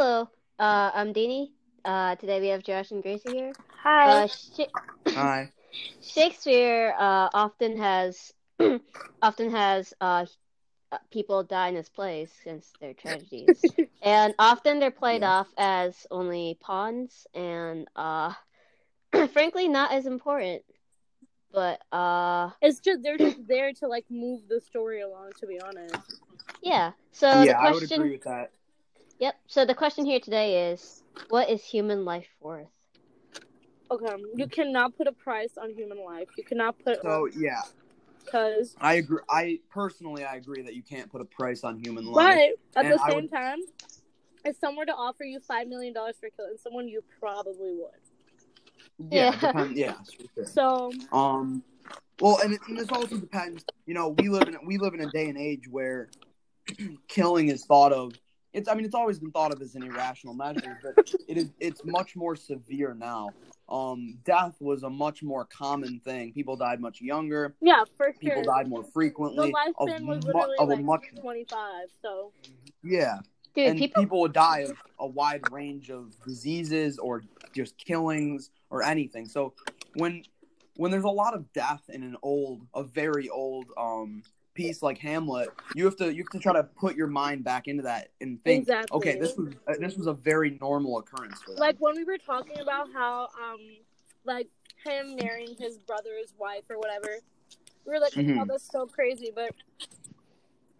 Hello, uh, I'm Dini. Uh, today we have Josh and Gracie here. Hi. Uh, Sh- Hi. Shakespeare uh, often has often has uh, uh, people die in his plays since they're tragedies, and often they're played Yeah. off as only pawns and uh, frankly not as important. But uh, it's just they're just there to like move the story along. To be honest. yeah. So the yeah, I would question, agree with that. Yep. So the question here today is, what is human life worth? Okay, you cannot put a price on human life. You cannot put So yeah, because I agree. I personally, I agree that you can't put a price on human life. but at And the same would- time, if someone were to offer you five million dollars for killing someone, you probably would. Yeah, Yeah. depend- yeah, sure. So Um, well, and, it, and this also depends. You know, we live in we live in a day and age where killing is thought of. It's I mean, it's always been thought of as an irrational measure, but it is it's much more severe now. Um, death was a much more common thing. People died much younger. yeah, for People sure. died more The frequently. Of, lifespan was literally of a like much twenty five. So yeah. Dude, and people people... would die of a wide range of diseases or just killings or anything. So when when there's a lot of death in an old, a very old um piece like Hamlet, you have to you have to try to put your mind back into that and think, Exactly. okay, this was uh, this was a very normal occurrence for them. like when we were talking about how um like him marrying his brother's wife or whatever we were like oh Mhm. that's so crazy but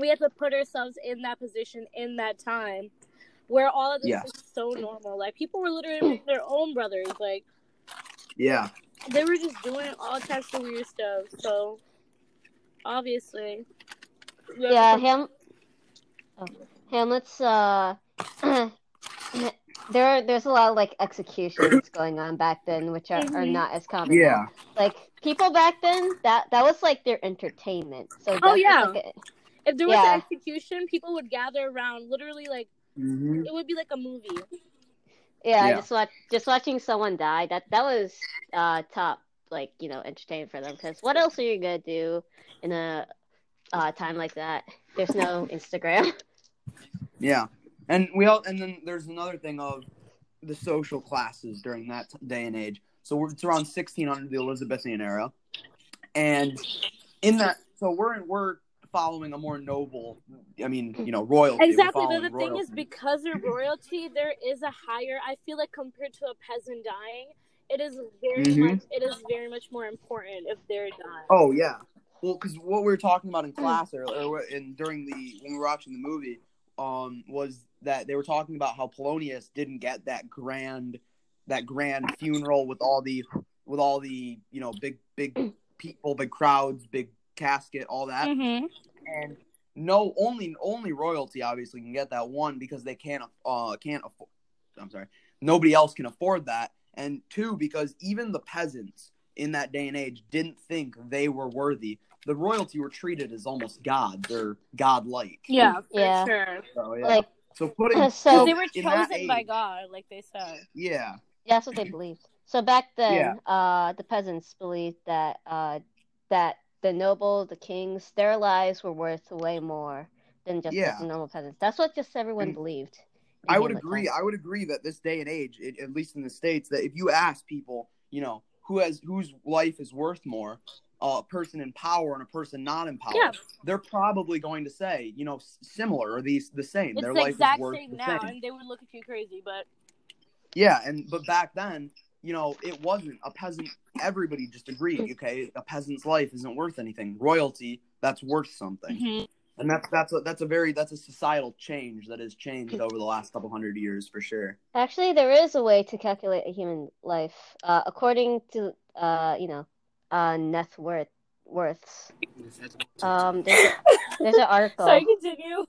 we have to put ourselves in that position in that time where all of this Yes. is so normal like people were literally their own brothers like yeah, they were just doing all types of weird stuff so obviously we Yeah, Ham. Oh. Hamlet's. Uh, there, there's a lot of like executions going on back then, which are, are Mhm. not as common. yeah, Like people back then, that that was like their entertainment. So Oh, death yeah. like, a- if there was yeah. an execution people would gather around literally like hmm it would be like a movie yeah, Yeah. Just watch, just watching someone die. That that was uh top, like you know, entertain for them. Because what else are you gonna do in a uh, time like that? There's no Instagram. yeah. And we all and then there's another thing of the social classes during that day and age. So we're, it's around 1600, the Elizabethan era, and in that, so we're in, we're following a more noble. I mean, you know, royalty. Exactly, but following the thing is, because they're royalty, there is a higher. I feel like compared to a peasant dying, it is very Mhm. much. It is very much more important if they're dying. Oh yeah. Well, because what we were talking about in class earlier, or in during the when we were watching the movie, um, was that they were talking about how Polonius didn't get that grand, that grand funeral with all the, with all the you know big big people, big crowds, big casket, all that, Mm-hmm. and no, only only royalty obviously can get that one because they can't uh can't afford. I'm sorry, nobody else can afford that, and two because even the peasants in that day and age didn't think they were worthy. The royalty were treated as almost gods or godlike. Yeah, for Yeah. sure. So, yeah. Like so putting so- Because they were in that chosen by age- God, like they said. Yeah, That's what they believed. So back then, Yeah. uh, the peasants believed that uh, that the nobles, the kings, their lives were worth way more than just Yeah. the normal peasants. That's what just everyone And believed. In I would agree. time. I would agree that this day and age, it, at least in the states, that if you ask people, you know, who has whose life is worth more, a person in power and a person not in power, Yeah. they're probably going to say, you know, similar or these the same. It's Their the life exact is worth same the now, same. and they would look at you crazy, but Yeah, and but back then, you know, it wasn't a peasant. Everybody just agreed. Okay, a peasant's life isn't worth anything. Royalty, that's worth something. Mm-hmm. And that's that's a that's a very that's a societal change that has changed over the last couple hundred years for sure. Actually, there is a way to calculate a human life, uh, according to uh, you know, uh, net worth worths. Um, there's a, there's an article. sorry, continue.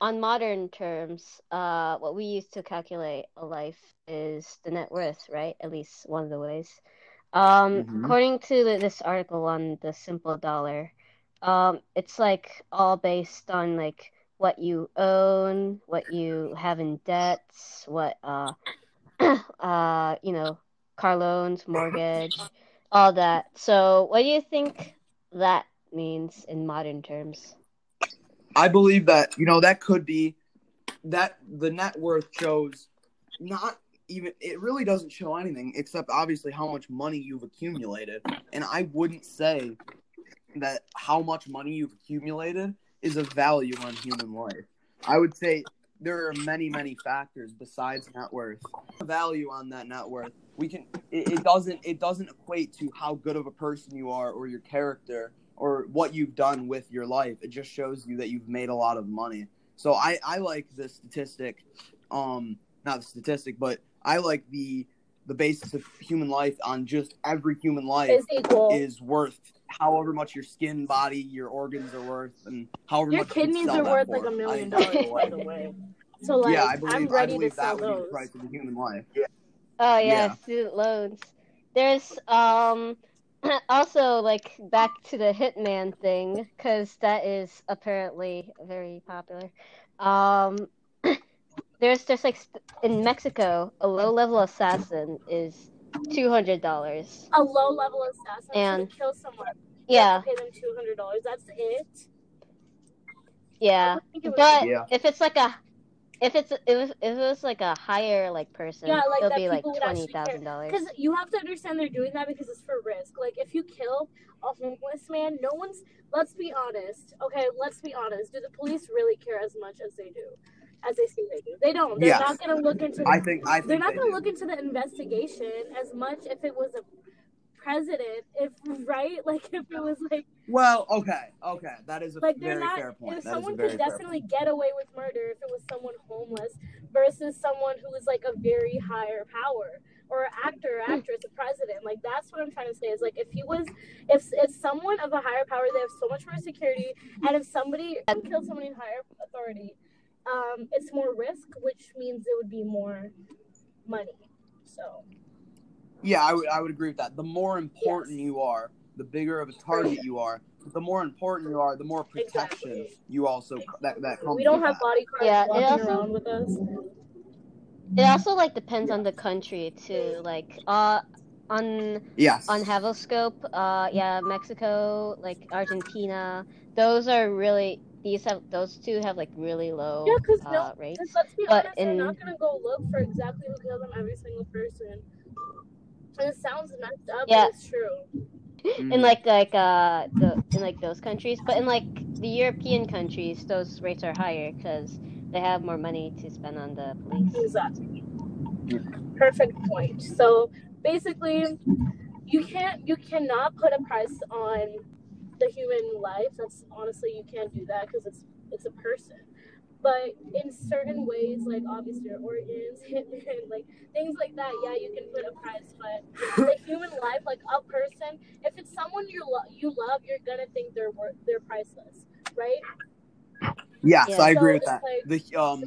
on modern terms, uh, what we use to calculate a life is the net worth, right? At least one of the ways. Um, Mhm. according to the, this article on the simple dollar, um, it's like all based on like what you own, what you have in debts, what uh, uh, you know, car loans, mortgage, all that. So, what do you think that means in modern terms? I believe that you know that could be that the net worth shows not even it really doesn't show anything except obviously how much money you've accumulated and i wouldn't say that how much money you've accumulated is a value on human life. I would say there are many many factors besides net worth. Value on that net worth we can it, it doesn't it doesn't equate to how good of a person you are or your character or what you've done with your life. It just shows you that you've made a lot of money. So i i like the statistic um not the statistic but i like the the basis of human life on just every human life Is equal. is worth however much your skin body your organs are worth and however Your much you can kidneys sell are worth for. like a million dollars, that's by the the way. way. So like, yeah i believe, I'm I ready to believe sell that would be the price of a human life Yeah. Oh yeah, Yeah. student loans. There's um also like back to the hitman thing because that is apparently very popular. Um, there's just like in Mexico, a low-level assassin is two hundred dollars. A low level assassin And- to kill someone. You Yeah, have to pay them two hundred dollars. That's it. yeah. It was- But Yeah. if it's like a if it's if it was, if it was like a higher like person, Yeah, like it'll be like people would twenty actually care. thousand dollars. Because you have to understand they're doing that because it's for risk. Like if you kill a homeless man, no one's. Let's be honest. Okay, let's be honest. Do the police really care as much as they do, as they say they do? They don't. They're Yes. not going to look into. The, i think i think they're not going to look into the investigation as much if it was a president. If right, like if it was like Well, okay, okay, that is a like they're very not. fair point. If That someone could definitely get away with murder if it was someone homeless versus someone who is like a very higher power or actor, or hmm. actress, a president. Like that's what I'm trying to say is like if he was, if if someone of a higher power, they have so much more security, and if somebody killed somebody in higher authority, um, it's more risk, which means it would be more money. So Yeah, I would I would agree with that. The more important Yes. you are, the bigger of a target you are. The more important you are, the more protection Exactly. you also that that comes. we don't have that. bodyguards Yeah, it walking also- around with us. It also like depends on the country too. Like uh on Yes. on Havoscope, uh yeah, Mexico, like Argentina, those are really these have those two have like really low Yeah, 'cause no- uh, rates. Because let's be But honest, they're in- not gonna go look for exactly who killed them, every single person. And it sounds messed up, Yeah. but it's true. In like like uh the in like those countries, but in like the European countries, those rates are higher because they have more money to spend on the police. Exactly. Perfect point. So basically, you can't, you cannot put a price on the human life. That's honestly, you can't do that because it's it's a person. But in certain ways, like obviously your organs and like things like that, yeah, you can put a price. But the human life, like a person, if it's someone you lo- you love, you're gonna think they're worth they're priceless, right? Yes, Yeah. I agree with that. it's The um,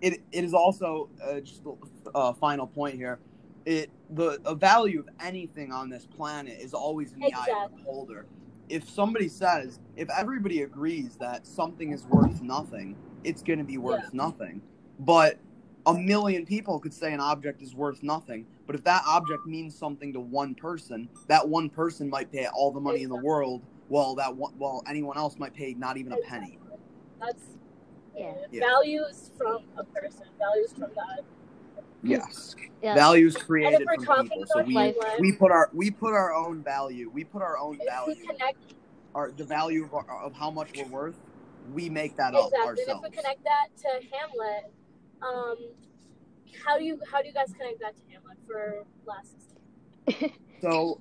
it it is also uh, just a uh, final point here. It the, the value of anything on this planet is always in the eye of the Exactly. beholder. If somebody says, if everybody agrees that something is worth nothing, it's going to be worth Yeah. nothing. But a million people could say an object is worth nothing. But if that object means something to one person, that one person might pay all the money in the world, while that one, while anyone else might pay not even a penny. That's Yeah. Yeah. values from a person, values from God. Yes. Yeah. values And created from talking people so we Life. life, we put our we put our own value we put our own if we value connect our the value of, our, of how much we're worth we make that up exactly, and if ourselves we connect that to Hamlet, um, how do you how do you guys connect that to Hamlet for last? so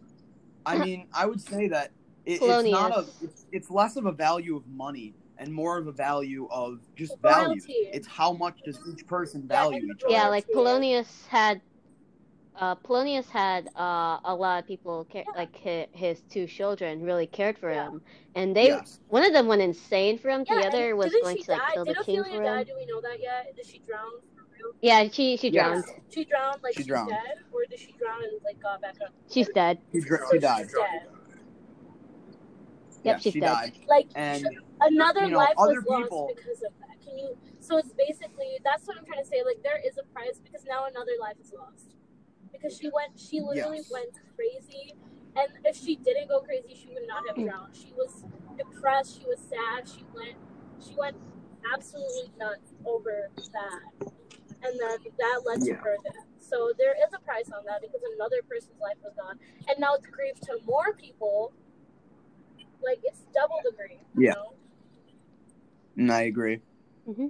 i mean i would say that it, it's not a it's, it's less of a value of money and more of a value of just value Loyalty. it's how much does each person value each other Yeah, like Polonius had uh Polonius had uh a lot of people ca- like his, his two children really cared for Yeah. him and they yes one of them went insane for him Yeah, the other was going she to like die? kill Did the king Ophelia for die? him Do we know that yet? Did she drown for real? yeah she she Yes. drowned She drowned like She she's drowned. dead, or did she drown and like got back up? she's dead she, dr- So she died she's dead. Yep, yeah, she's she dead. died Like and another you know, life other was people- lost because of that. Can you? So it's basically that's what I'm trying to say. Like there is a price because now another life is lost because she went. She literally Yes. went crazy, and if she didn't go crazy, she would not have mm. drowned. She was depressed. She was sad. She went. She went absolutely nuts. over that, and then that led to her death. So there is a price on that because another person's life was gone, and now it's grief to more people. Like it's double the grief. You Yeah. Know? I agree. hmm